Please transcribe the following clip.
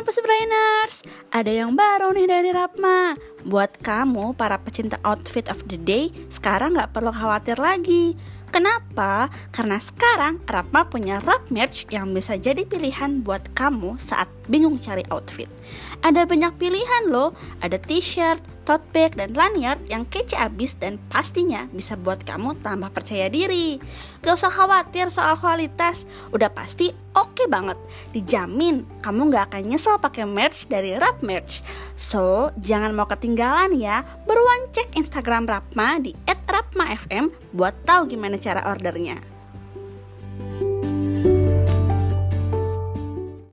Kampus Brainers, ada yang baru nih dari Rapma. Buat kamu para pecinta outfit of the day, sekarang nggak perlu khawatir lagi. Kenapa? Karena sekarang Rapma punya Rap Merch yang bisa jadi pilihan buat kamu saat bingung cari outfit. Ada banyak pilihan loh, ada t-shirt, tote bag, dan lanyard yang kece abis dan pastinya bisa buat kamu tambah percaya diri. Gak usah khawatir soal kualitas, udah pasti oke okay banget. Dijamin kamu gak akan nyesel pakai merch dari Rap Merch. So, jangan mau ketinggalan ya. Beruan cek Instagram Rapma di @rapmafm buat tahu gimana cara ordernya.